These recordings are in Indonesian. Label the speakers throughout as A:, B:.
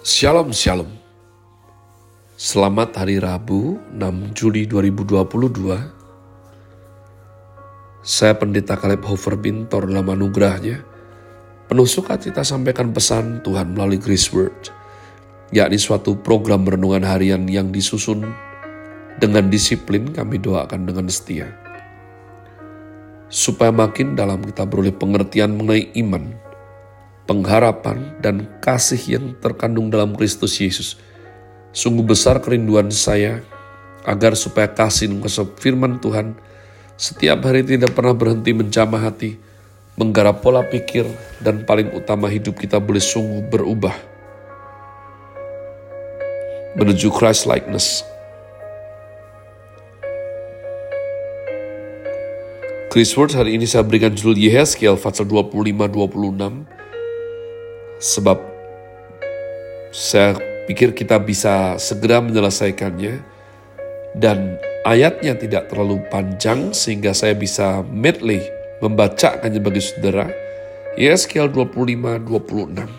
A: Shalom Shalom. Selamat hari Rabu 6 Juli 2022 Saya Pendeta Kaleb Hofer Bintor dalam anugerahnya. Penuh sukacita sampaikan pesan Tuhan melalui Grace Word yakni suatu program renungan harian yang disusun dengan disiplin kami doakan dengan setia. Supaya makin dalam kita beroleh pengertian mengenai iman pengharapan, dan kasih yang terkandung dalam Kristus Yesus. Sungguh besar kerinduan saya agar supaya kasih dan firman Tuhan setiap hari tidak pernah berhenti menjamah hati, menggarap pola pikir, dan paling utama hidup kita boleh sungguh berubah menuju Christ likeness. Chris Word hari ini saya berikan judul Yehezkiel pasal 25-26 sebab saya pikir kita bisa segera menyelesaikannya dan ayatnya tidak terlalu panjang sehingga saya bisa medley membacakannya bagi saudara. Yeskel 25-26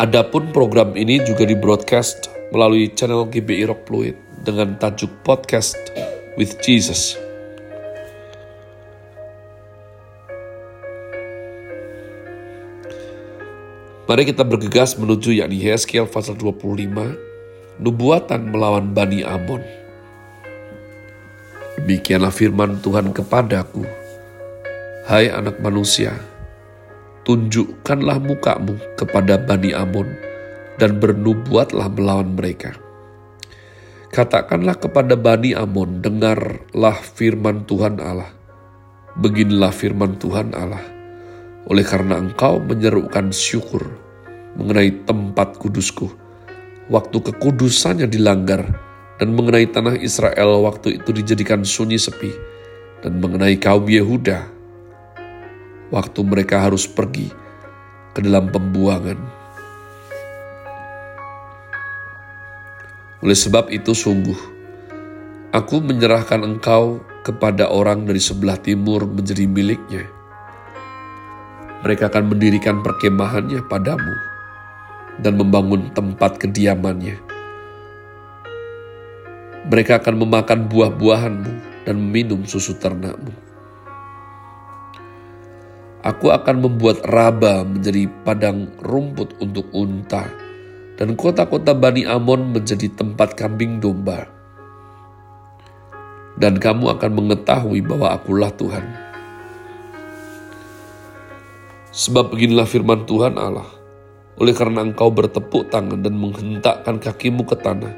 A: Adapun program ini juga di broadcast melalui channel GBI Rock Fluid dengan tajuk Podcast with Jesus. Mari kita bergegas menuju yakni Heskel pasal 25, nubuatan melawan Bani Amon. Demikianlah firman Tuhan kepadaku, Hai anak manusia, tunjukkanlah mukamu kepada Bani Amon dan bernubuatlah melawan mereka. Katakanlah kepada Bani Amon, dengarlah firman Tuhan Allah. Beginilah firman Tuhan Allah oleh karena engkau menyerukan syukur mengenai tempat kudusku, waktu kekudusannya dilanggar, dan mengenai tanah Israel waktu itu dijadikan sunyi sepi, dan mengenai kaum Yehuda, waktu mereka harus pergi ke dalam pembuangan. Oleh sebab itu sungguh, aku menyerahkan engkau kepada orang dari sebelah timur menjadi miliknya. Mereka akan mendirikan perkemahannya padamu dan membangun tempat kediamannya. Mereka akan memakan buah-buahanmu dan meminum susu ternakmu. Aku akan membuat Raba menjadi padang rumput untuk unta, dan kota-kota Bani Amon menjadi tempat kambing domba. Dan kamu akan mengetahui bahwa akulah Tuhan. Sebab beginilah firman Tuhan Allah, oleh karena engkau bertepuk tangan dan menghentakkan kakimu ke tanah,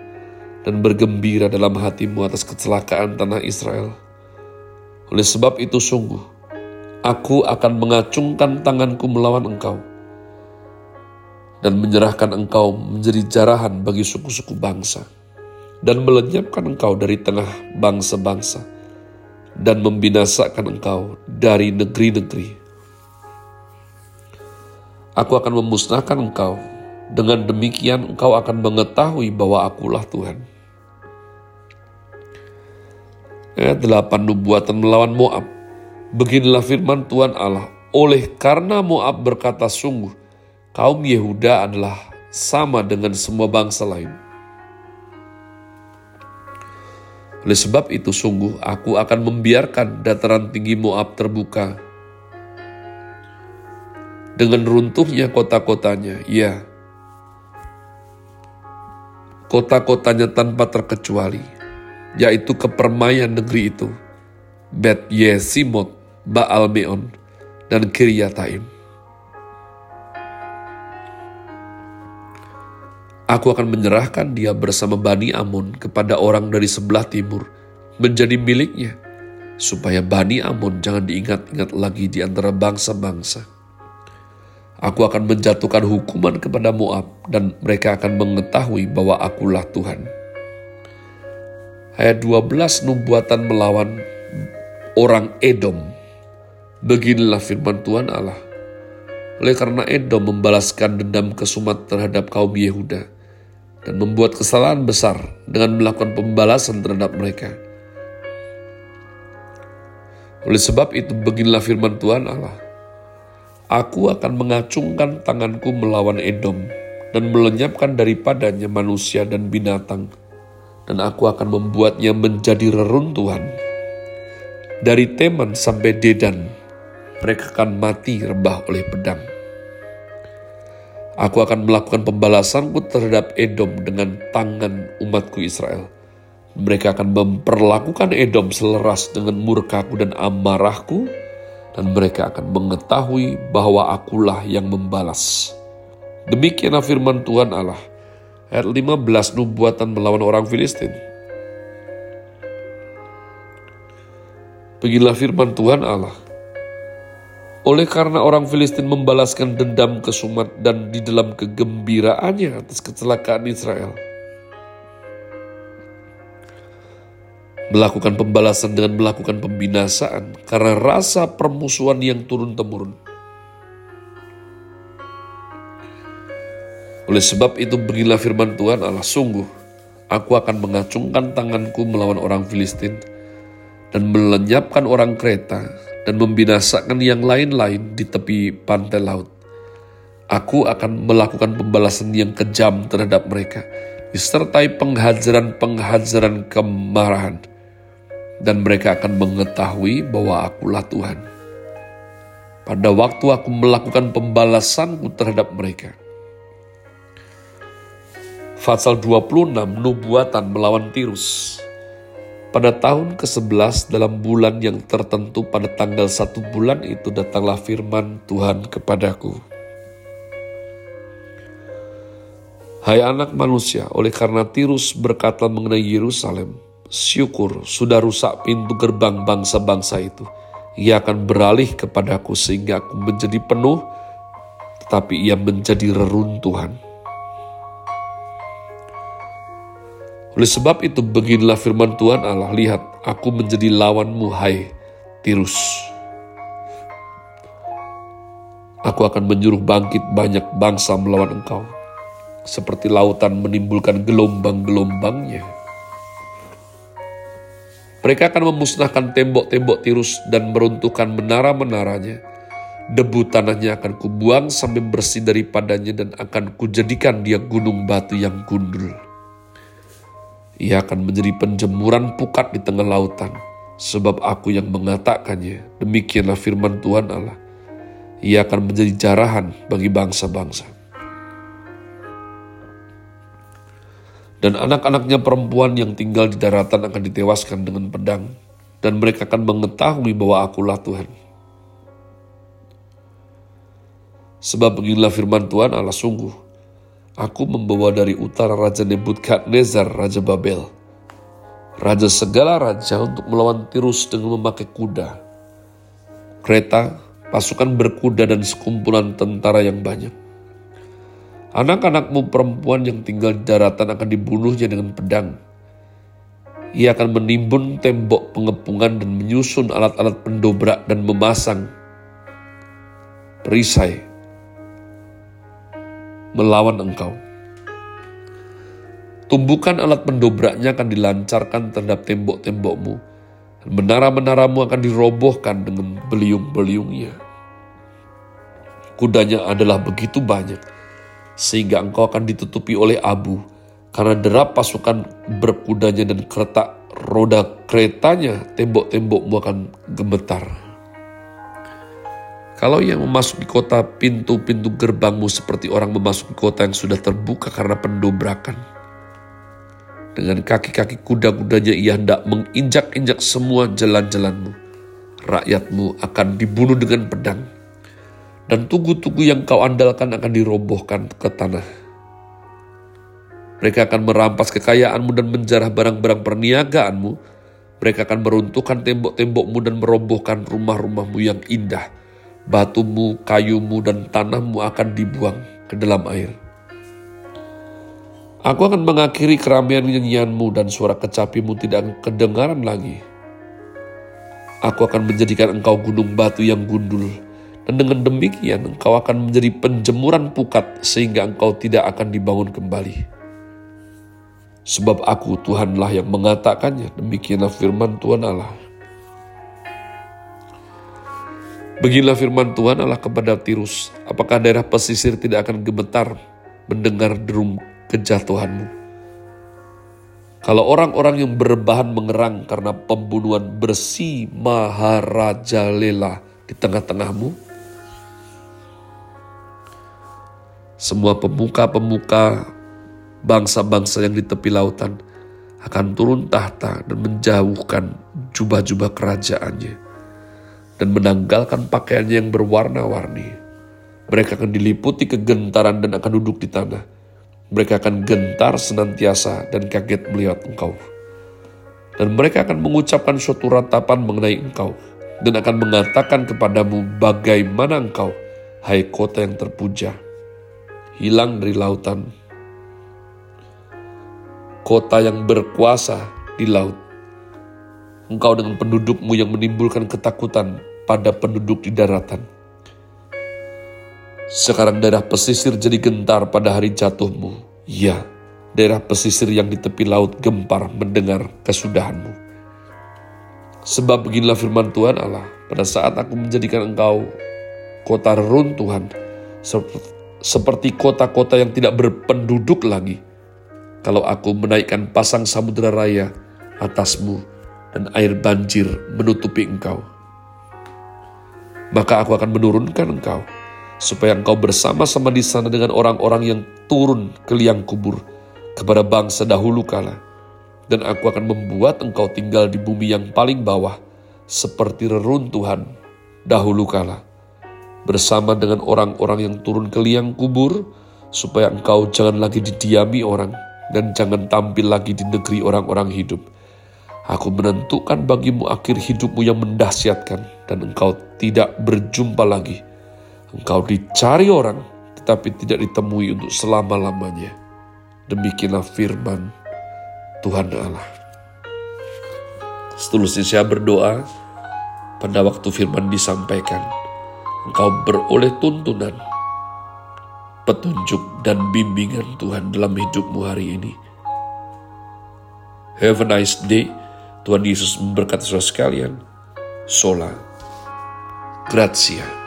A: dan bergembira dalam hatimu atas kecelakaan tanah Israel. Oleh sebab itu sungguh, aku akan mengacungkan tanganku melawan engkau, dan menyerahkan engkau menjadi jarahan bagi suku-suku bangsa, dan melenyapkan engkau dari tengah bangsa-bangsa, dan membinasakan engkau dari negeri-negeri Aku akan memusnahkan engkau. Dengan demikian engkau akan mengetahui bahwa akulah Tuhan. Ayat 8 nubuatan melawan Moab. Beginilah firman Tuhan Allah. Oleh karena Moab berkata sungguh, kaum Yehuda adalah sama dengan semua bangsa lain. Oleh sebab itu sungguh aku akan membiarkan dataran tinggi Moab terbuka dengan runtuhnya kota-kotanya, ya, kota-kotanya tanpa terkecuali, yaitu kepermaian negeri itu, Bet Yesimot, Baal Meon, dan Kiryataim. Aku akan menyerahkan dia bersama Bani Amon kepada orang dari sebelah timur, menjadi miliknya, supaya Bani Amon jangan diingat-ingat lagi di antara bangsa-bangsa. Aku akan menjatuhkan hukuman kepada Moab dan mereka akan mengetahui bahwa akulah Tuhan. Ayat 12 nubuatan melawan orang Edom. Beginilah firman Tuhan Allah. Oleh karena Edom membalaskan dendam kesumat terhadap kaum Yehuda dan membuat kesalahan besar dengan melakukan pembalasan terhadap mereka. Oleh sebab itu beginilah firman Tuhan Allah Aku akan mengacungkan tanganku melawan Edom dan melenyapkan daripadanya manusia dan binatang, dan aku akan membuatnya menjadi reruntuhan. Dari Teman sampai Dedan, mereka akan mati rebah oleh pedang. Aku akan melakukan pembalasanku terhadap Edom dengan tangan umatku Israel. Mereka akan memperlakukan Edom seleras dengan murkaku dan amarahku, dan mereka akan mengetahui bahwa akulah yang membalas. Demikianlah firman Tuhan Allah. Ayat 15 nubuatan melawan orang Filistin. Beginilah firman Tuhan Allah. Oleh karena orang Filistin membalaskan dendam ke Sumat dan di dalam kegembiraannya atas kecelakaan Israel. Melakukan pembalasan dengan melakukan pembinasaan karena rasa permusuhan yang turun-temurun. Oleh sebab itu beginilah firman Tuhan Allah, sungguh aku akan mengacungkan tanganku melawan orang Filistin dan melenyapkan orang Kreta dan membinasakan yang lain-lain di tepi pantai laut. Aku akan melakukan pembalasan yang kejam terhadap mereka, disertai penghajaran-penghajaran kemarahan, dan mereka akan mengetahui bahwa akulah Tuhan. Pada waktu aku melakukan pembalasanku terhadap mereka. Fatsal 26, Nubuatan melawan Tirus. Pada tahun ke-11 dalam bulan yang tertentu pada tanggal satu bulan itu datanglah firman Tuhan kepadaku. Hai anak manusia, oleh karena Tirus berkata mengenai Yerusalem, syukur sudah rusak pintu gerbang bangsa-bangsa itu. Ia akan beralih kepadaku sehingga aku menjadi penuh, tetapi ia menjadi reruntuhan. Oleh sebab itu beginilah firman Tuhan Allah, lihat aku menjadi lawanmu hai Tirus. Aku akan menyuruh bangkit banyak bangsa melawan engkau. Seperti lautan menimbulkan gelombang-gelombangnya. Mereka akan memusnahkan tembok-tembok Tirus dan meruntuhkan menara-menaranya. Debu tanahnya akan kubuang sampai bersih daripadanya dan akan kujadikan dia gunung batu yang gundul ia akan menjadi penjemuran pukat di tengah lautan, sebab aku yang mengatakannya. Demikianlah firman Tuhan Allah. Ia akan menjadi jarahan bagi bangsa-bangsa. Dan anak-anaknya perempuan yang tinggal di daratan akan ditewaskan dengan pedang, dan mereka akan mengetahui bahwa akulah Tuhan. Sebab beginilah firman Tuhan Allah sungguh, Aku membawa dari utara Raja Nebukadnezar, Raja Babel. Raja segala raja untuk melawan Tirus dengan memakai kuda. Kereta, pasukan berkuda dan sekumpulan tentara yang banyak. Anak-anakmu perempuan yang tinggal di daratan akan dibunuhnya dengan pedang. Ia akan menimbun tembok pengepungan dan menyusun alat-alat pendobrak dan memasang perisai melawan engkau. Tumbukan alat pendobraknya akan dilancarkan terhadap tembok-tembokmu, menara-menaramu akan dirobohkan dengan beliung-beliungnya. Kudanya adalah begitu banyak, sehingga engkau akan ditutupi oleh abu, karena derap pasukan berkudanya dan keretak roda keretanya, tembok-tembokmu akan gemetar. Kalau yang memasuki kota pintu-pintu gerbangmu seperti orang memasuki kota yang sudah terbuka karena pendobrakan. Dengan kaki-kaki kuda-kudanya ia hendak menginjak-injak semua jalan-jalanmu. Rakyatmu akan dibunuh dengan pedang. Dan tugu-tugu yang kau andalkan akan dirobohkan ke tanah. Mereka akan merampas kekayaanmu dan menjarah barang-barang perniagaanmu. Mereka akan meruntuhkan tembok-tembokmu dan merobohkan rumah-rumahmu yang indah batumu, kayumu, dan tanahmu akan dibuang ke dalam air. Aku akan mengakhiri keramaian nyanyianmu dan suara kecapimu tidak kedengaran lagi. Aku akan menjadikan engkau gunung batu yang gundul, dan dengan demikian engkau akan menjadi penjemuran pukat sehingga engkau tidak akan dibangun kembali. Sebab aku Tuhanlah yang mengatakannya, demikianlah firman Tuhan Allah. Beginilah firman Tuhan Allah kepada Tirus, apakah daerah pesisir tidak akan gemetar mendengar derum kejatuhanmu? Kalau orang-orang yang berbahan mengerang karena pembunuhan bersih Maharaja Lela di tengah-tengahmu, semua pemuka-pemuka bangsa-bangsa yang di tepi lautan akan turun tahta dan menjauhkan jubah-jubah kerajaannya dan menanggalkan pakaiannya yang berwarna-warni. Mereka akan diliputi kegentaran dan akan duduk di tanah. Mereka akan gentar senantiasa dan kaget melihat engkau. Dan mereka akan mengucapkan suatu ratapan mengenai engkau dan akan mengatakan kepadamu bagaimana engkau, hai kota yang terpuja, hilang dari lautan, kota yang berkuasa di laut. Engkau dengan pendudukmu yang menimbulkan ketakutan pada penduduk di daratan. Sekarang daerah pesisir jadi gentar pada hari jatuhmu. Ya, daerah pesisir yang di tepi laut gempar mendengar kesudahanmu. Sebab beginilah firman Tuhan Allah, pada saat aku menjadikan engkau kota reruntuhan, seperti kota-kota yang tidak berpenduduk lagi. Kalau aku menaikkan pasang samudera raya atasmu dan air banjir menutupi engkau maka aku akan menurunkan engkau, supaya engkau bersama-sama di sana dengan orang-orang yang turun ke liang kubur kepada bangsa dahulu kala. Dan aku akan membuat engkau tinggal di bumi yang paling bawah, seperti reruntuhan dahulu kala. Bersama dengan orang-orang yang turun ke liang kubur, supaya engkau jangan lagi didiami orang, dan jangan tampil lagi di negeri orang-orang hidup Aku menentukan bagimu akhir hidupmu yang mendahsyatkan dan engkau tidak berjumpa lagi. Engkau dicari orang tetapi tidak ditemui untuk selama-lamanya. Demikianlah firman Tuhan Allah. Seterusnya saya berdoa pada waktu firman disampaikan. Engkau beroleh tuntunan, petunjuk dan bimbingan Tuhan dalam hidupmu hari ini. Have a nice day. Tuhan Yesus memberkati saudara sekalian. Sola. Grazie.